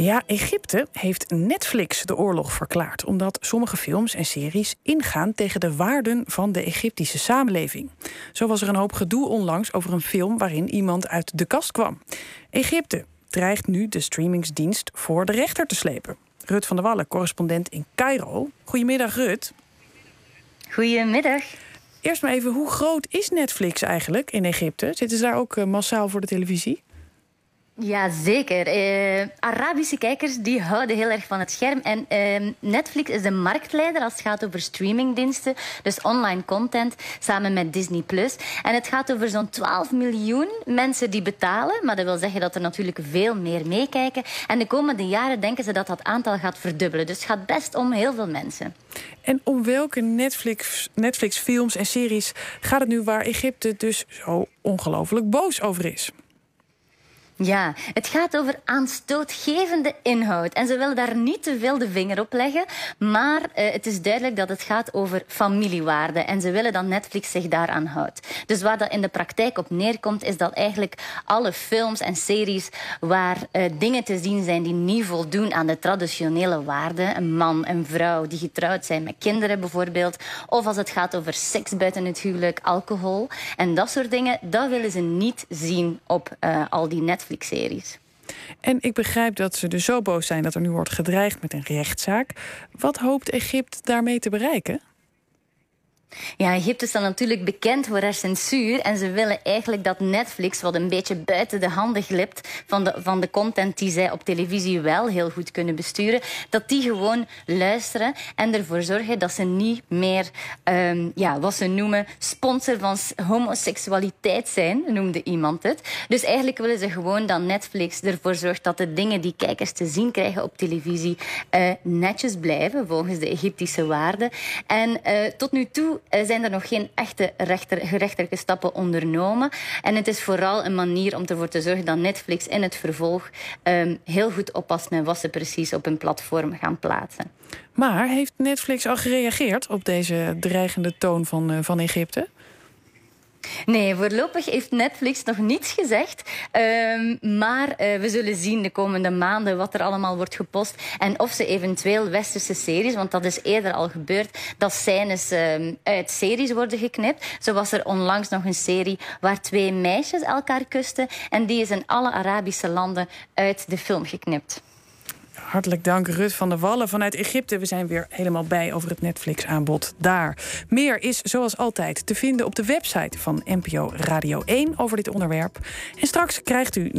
Ja, Egypte heeft Netflix de oorlog verklaard. Omdat sommige films en series ingaan tegen de waarden van de Egyptische samenleving. Zo was er een hoop gedoe onlangs over een film waarin iemand uit de kast kwam. Egypte dreigt nu de streamingsdienst voor de rechter te slepen. Rut van der Wallen, correspondent in Cairo. Goedemiddag, Rut. Goedemiddag. Eerst maar even, hoe groot is Netflix eigenlijk in Egypte? Zitten ze daar ook eh, massaal voor de televisie? Ja, zeker. Uh, Arabische kijkers die houden heel erg van het scherm. En uh, Netflix is de marktleider als het gaat over streamingdiensten. Dus online content, samen met Disney+. En het gaat over zo'n 12 miljoen mensen die betalen. Maar dat wil zeggen dat er natuurlijk veel meer meekijken. En de komende jaren denken ze dat dat aantal gaat verdubbelen. Dus het gaat best om heel veel mensen. En om welke Netflix, Netflix films en series gaat het nu waar Egypte dus zo ongelooflijk boos over is? Ja, het gaat over aanstootgevende inhoud. En ze willen daar niet te veel de vinger op leggen. Maar uh, het is duidelijk dat het gaat over familiewaarden. En ze willen dat Netflix zich daaraan houdt. Dus waar dat in de praktijk op neerkomt, is dat eigenlijk alle films en series waar uh, dingen te zien zijn die niet voldoen aan de traditionele waarden. Een man, een vrouw die getrouwd zijn met kinderen bijvoorbeeld. Of als het gaat over seks buiten het huwelijk, alcohol. En dat soort dingen, dat willen ze niet zien op uh, al die Netflix Netflix-series. En ik begrijp dat ze dus zo boos zijn dat er nu wordt gedreigd met een rechtszaak. Wat hoopt Egypte daarmee te bereiken? Ja, Egypte dan natuurlijk bekend voor haar censuur. En ze willen eigenlijk dat Netflix, wat een beetje buiten de handen glipt van de, van de content die zij op televisie wel heel goed kunnen besturen, dat die gewoon luisteren en ervoor zorgen dat ze niet meer, um, ja, wat ze noemen, sponsor van homoseksualiteit zijn, noemde iemand het. Dus eigenlijk willen ze gewoon dat Netflix ervoor zorgt dat de dingen die kijkers te zien krijgen op televisie uh, netjes blijven, volgens de Egyptische waarden. En uh, tot nu toe zijn er nog geen echte rechter, gerechtelijke stappen ondernomen. En het is vooral een manier om ervoor te zorgen dat Netflix in het vervolg um, heel goed oppast met wat ze precies op hun platform gaan plaatsen. Maar heeft Netflix al gereageerd op deze dreigende toon van, uh, van Egypte? Nee, voorlopig heeft Netflix nog niets gezegd. Um, maar uh, we zullen zien de komende maanden wat er allemaal wordt gepost. En of ze eventueel westerse series, want dat is eerder al gebeurd, dat scènes um, uit series worden geknipt. Zo was er onlangs nog een serie waar twee meisjes elkaar kusten. En die is in alle Arabische landen uit de film geknipt. Hartelijk dank, Rut van der Wallen vanuit Egypte. We zijn weer helemaal bij over het Netflix-aanbod daar. Meer is zoals altijd te vinden op de website van NPO Radio 1 over dit onderwerp. En straks krijgt u